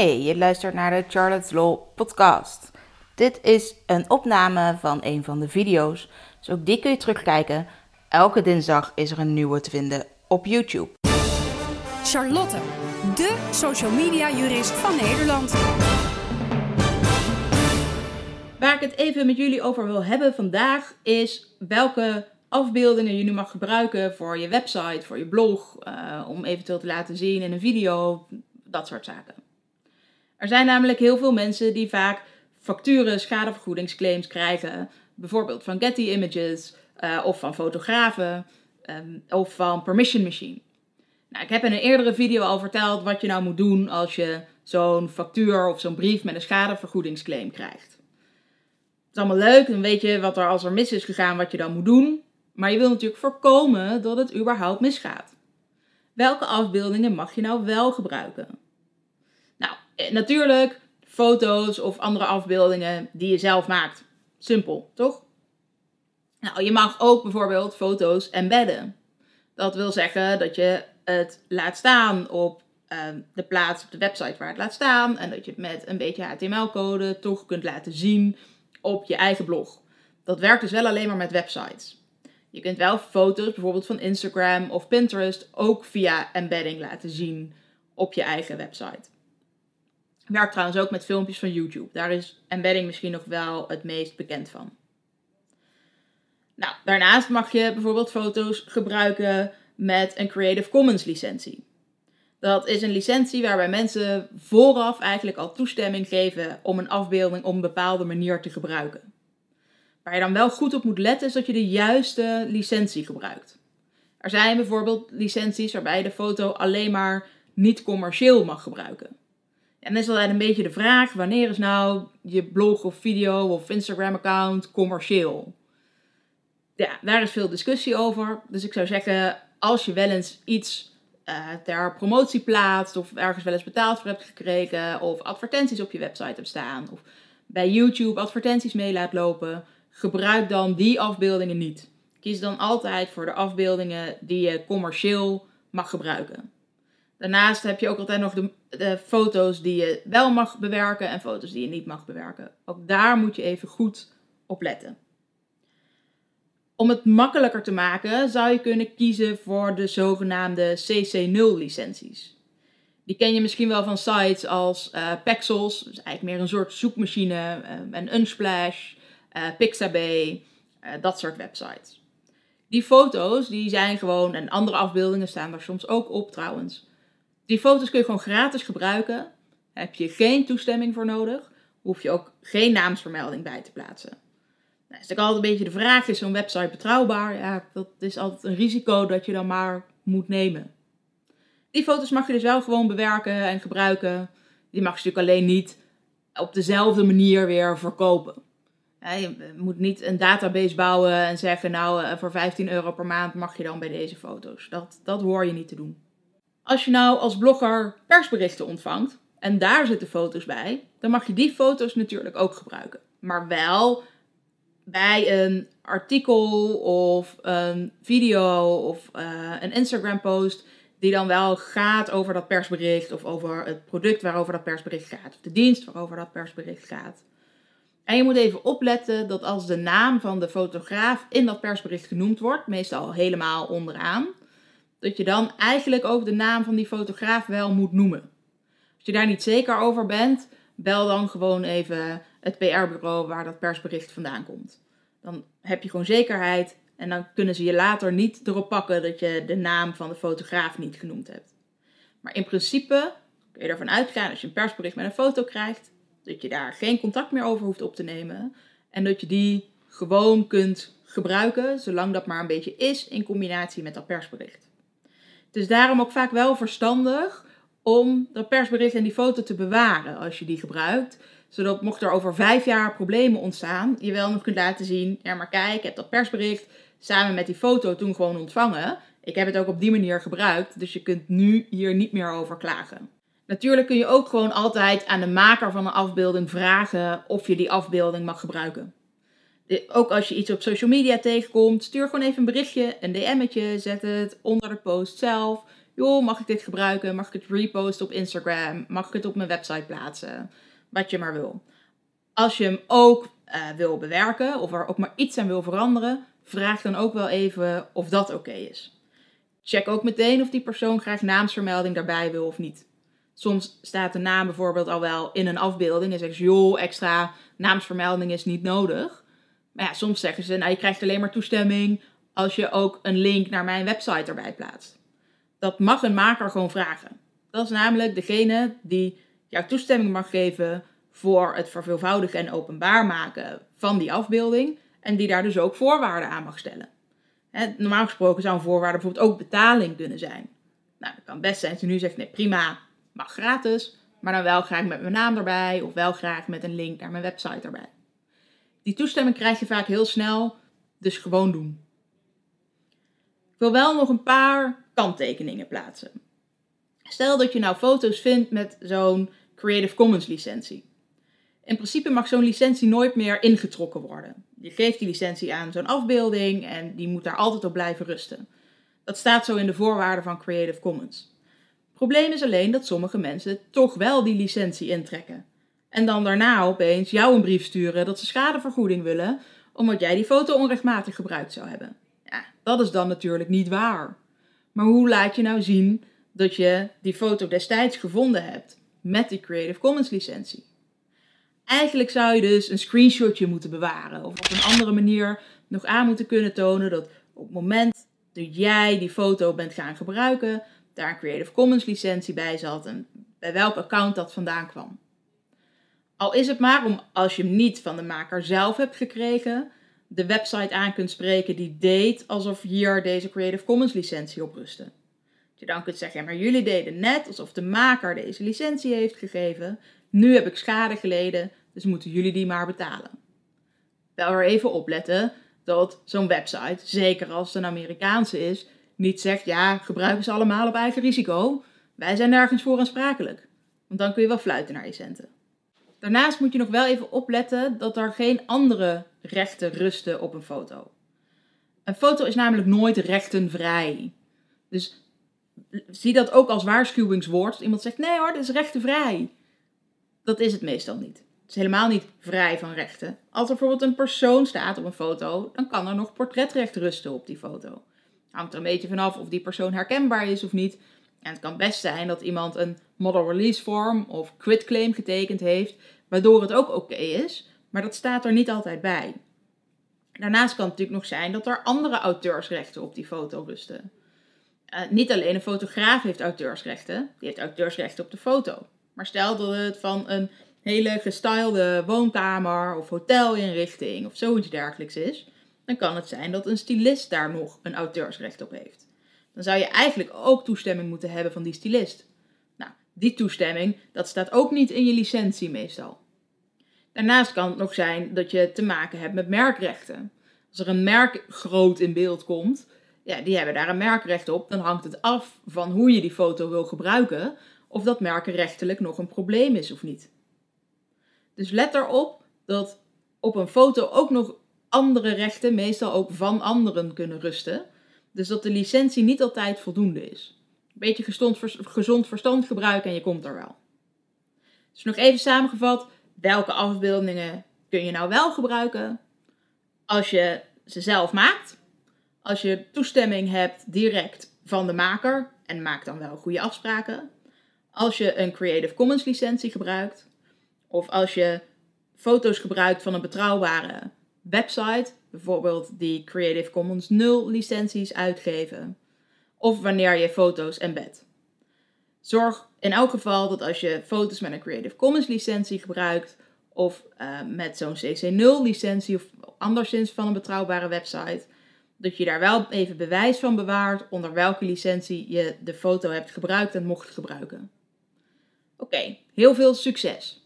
Hey, je luistert naar de Charlotte's Law podcast. Dit is een opname van een van de video's, dus ook die kun je terugkijken. Elke dinsdag is er een nieuwe te vinden op YouTube. Charlotte, de social media jurist van Nederland. Waar ik het even met jullie over wil hebben vandaag is welke afbeeldingen je nu mag gebruiken voor je website, voor je blog, eh, om eventueel te laten zien in een video, dat soort zaken. Er zijn namelijk heel veel mensen die vaak facturen, schadevergoedingsclaims krijgen, bijvoorbeeld van Getty Images uh, of van fotografen um, of van Permission Machine. Nou, ik heb in een eerdere video al verteld wat je nou moet doen als je zo'n factuur of zo'n brief met een schadevergoedingsclaim krijgt. Het is allemaal leuk, dan weet je wat er als er mis is gegaan, wat je dan moet doen. Maar je wil natuurlijk voorkomen dat het überhaupt misgaat. Welke afbeeldingen mag je nou wel gebruiken? Eh, natuurlijk foto's of andere afbeeldingen die je zelf maakt. Simpel, toch? Nou, je mag ook bijvoorbeeld foto's embedden. Dat wil zeggen dat je het laat staan op ehm, de plaats op de website waar het laat staan. En dat je het met een beetje HTML-code toch kunt laten zien op je eigen blog. Dat werkt dus wel alleen maar met websites. Je kunt wel foto's bijvoorbeeld van Instagram of Pinterest ook via embedding laten zien op je eigen website. Werkt trouwens ook met filmpjes van YouTube. Daar is embedding misschien nog wel het meest bekend van. Nou, daarnaast mag je bijvoorbeeld foto's gebruiken met een Creative Commons licentie. Dat is een licentie waarbij mensen vooraf eigenlijk al toestemming geven om een afbeelding op een bepaalde manier te gebruiken. Waar je dan wel goed op moet letten is dat je de juiste licentie gebruikt. Er zijn bijvoorbeeld licenties waarbij je de foto alleen maar niet commercieel mag gebruiken. En is altijd een beetje de vraag: wanneer is nou je blog of video of Instagram account commercieel? Ja, daar is veel discussie over. Dus ik zou zeggen, als je wel eens iets uh, ter promotie plaatst of ergens wel eens betaald voor hebt gekregen of advertenties op je website hebt staan of bij YouTube advertenties mee laat lopen, gebruik dan die afbeeldingen niet. Kies dan altijd voor de afbeeldingen die je commercieel mag gebruiken. Daarnaast heb je ook altijd nog de, foto's die je wel mag bewerken en foto's die je niet mag bewerken. Ook daar moet je even goed op letten. Om het makkelijker te maken zou je kunnen kiezen voor de zogenaamde CC0 licenties. Die ken je misschien wel van sites als uh, Pexels, dus eigenlijk meer een soort zoekmachine, uh, en Unsplash, uh, Pixabay, dat soort websites. Die foto's die zijn gewoon, en andere afbeeldingen staan daar soms ook op trouwens. Die foto's kun je gewoon gratis gebruiken. Heb je geen toestemming voor nodig. Hoef je ook geen naamsvermelding bij te plaatsen. Nou, is natuurlijk altijd een beetje de vraag: is zo'n website betrouwbaar? Ja, dat is altijd een risico dat je dan maar moet nemen. Die foto's mag je dus wel gewoon bewerken en gebruiken. Die mag je natuurlijk alleen niet op dezelfde manier weer verkopen. je moet niet een database bouwen en zeggen: Nou, eh, voor 15 euro per maand mag je dan bij deze foto's. Dat, dat hoor je niet te doen. Als je nou als blogger persberichten ontvangt en daar zitten foto's bij, dan mag je die foto's natuurlijk ook gebruiken. Maar wel bij een artikel of een video of uh, een Instagram post die dan wel gaat over dat persbericht of over het product waarover dat persbericht gaat of de dienst waarover dat persbericht gaat. En je moet even opletten dat als de naam van de fotograaf in dat persbericht genoemd wordt, meestal helemaal onderaan, dat je dan eigenlijk ook de naam van die fotograaf wel moet noemen. Als je daar niet zeker over bent, bel dan gewoon even het PR-bureau waar dat persbericht vandaan komt. Dan heb je gewoon zekerheid en dan kunnen ze je later niet erop pakken dat je de naam van de fotograaf niet genoemd hebt. Maar in principe kun je ervan uitgaan als je een persbericht met een foto krijgt, dat je daar geen contact meer over hoeft op te nemen en dat je die gewoon kunt gebruiken, zolang dat maar een beetje is in combinatie met dat persbericht. Het is daarom ook vaak wel verstandig om dat persbericht en die foto te bewaren als je die gebruikt. Zodat mocht er over vijf jaar problemen ontstaan, je wel nog kunt laten zien, ja maar kijk, ik heb dat persbericht samen met die foto toen gewoon ontvangen. Ik heb het ook op die manier gebruikt, dus je kunt nu hier niet meer over klagen. Natuurlijk kun je ook gewoon altijd aan de maker van een afbeelding vragen of je die afbeelding mag gebruiken. Ook als je iets op social media tegenkomt, stuur gewoon even een berichtje, een DM'tje, zet het onder de post zelf. Joh, mag ik dit gebruiken? Mag ik het reposten op Instagram? Mag ik het op mijn website plaatsen? Wat je maar wil. Als je hem ook uh, wil bewerken of er ook maar iets aan wil veranderen, vraag dan ook wel even of dat oké is. Check ook meteen of die persoon graag naamsvermelding daarbij wil of niet. Soms staat de naam bijvoorbeeld al wel in een afbeelding en zeggen ze, joh, extra naamsvermelding is niet nodig. Maar ja, soms zeggen ze, nou je krijgt alleen maar toestemming als je ook een link naar mijn website erbij plaatst. Dat mag een maker gewoon vragen. Dat is namelijk degene die jouw toestemming mag geven voor het verveelvoudigen en openbaar maken van die afbeelding. En die daar dus ook voorwaarden aan mag stellen. normaal gesproken zou een voorwaarde bijvoorbeeld ook betaling kunnen zijn. Nou, dat kan best zijn dat je nu zegt, nee prima, mag gratis. Maar dan wel graag met mijn naam erbij of wel graag met een link naar mijn website erbij. Die toestemming krijg je vaak heel snel, dus gewoon doen. Ik wil wel nog een paar kanttekeningen plaatsen. Stel dat je nou foto's vindt met zo'n Creative Commons licentie. In principe mag zo'n licentie nooit meer ingetrokken worden. Je geeft die licentie aan zo'n afbeelding en die moet daar altijd op blijven rusten. Dat staat zo in de voorwaarden van Creative Commons. Probleem is alleen dat sommige mensen toch wel die licentie intrekken. En dan daarna opeens jou een brief sturen dat ze schadevergoeding willen, omdat jij die foto onrechtmatig gebruikt zou hebben. Ja, dat is dan natuurlijk niet waar. Maar hoe laat je nou zien dat je die foto destijds gevonden hebt met die Creative Commons licentie? Eigenlijk zou je dus een screenshotje moeten bewaren. Of op een andere manier nog aan moeten kunnen tonen dat op het moment dat jij die foto bent gaan gebruiken, daar een Creative Commons licentie bij zat en bij welk account dat vandaan kwam. Al is het maar om, als je hem niet van de maker zelf hebt gekregen, de website aan kunt spreken die deed alsof hier deze Creative Commons licentie op rustte. Dat je dan kunt zeggen, maar jullie deden net alsof de maker deze licentie heeft gegeven. Nu heb ik schade geleden, dus moeten jullie die maar betalen. Wel er even opletten dat zo'n website, zeker als het een Amerikaanse is, niet zegt ja, gebruiken ze allemaal op eigen risico. Wij zijn nergens voor aansprakelijk. Want dan kun je wel fluiten naar je centen. Daarnaast moet je nog wel even opletten dat er geen andere rechten rusten op een foto. Een foto is namelijk nooit rechtenvrij. Dus zie dat ook als waarschuwingswoord. Iemand zegt nee hoor, dat is rechtenvrij. Dat is het meestal niet is helemaal niet vrij van rechten. Als er bijvoorbeeld een persoon staat op een foto, dan kan er nog portretrecht rusten op die foto. Hangt er een beetje vanaf of die persoon herkenbaar is of niet. En het kan best zijn dat iemand een model release form of quitclaim getekend heeft, waardoor het ook oké is, maar dat staat er niet altijd bij. Daarnaast kan het natuurlijk nog zijn dat er andere auteursrechten op die foto rusten. Uh, niet alleen een fotograaf heeft auteursrechten, die heeft auteursrechten op de foto. Maar stel dat het van een hele gestylede woonkamer of hotelinrichting of zoiets dergelijks is, dan kan het zijn dat een stylist daar nog een auteursrecht op heeft. Dan zou je eigenlijk ook toestemming moeten hebben van die stylist. Nou, die toestemming, dat staat ook niet in je licentie meestal. Daarnaast kan het nog zijn dat je te maken hebt met merkrechten. Als er een merk groot in beeld komt, ja, die hebben daar een merkrecht op, dan hangt het af van hoe je die foto wil gebruiken, of dat merkenrechtelijk nog een probleem is of niet. Dus let erop dat op een foto ook nog andere rechten, meestal ook van anderen, kunnen rusten. Dus dat de licentie niet altijd voldoende is. Een beetje gezond, gezond verstand gebruiken en je komt er wel. Dus nog even samengevat, welke afbeeldingen kun je nou wel gebruiken? Als je ze zelf maakt, als je toestemming hebt direct van de maker en maak dan wel goede afspraken. Als je een Creative Commons licentie gebruikt, of als je foto's gebruikt van een betrouwbare website, bijvoorbeeld die Creative Commons 0 licenties uitgeven. Of wanneer je foto's embed. Zorg in elk geval dat als je foto's met een Creative Commons licentie gebruikt, of uh, met zo'n CC0 licentie of anderszins van een betrouwbare website, dat je daar wel even bewijs van bewaart onder welke licentie je de foto hebt gebruikt en mocht gebruiken. Oké, heel veel succes!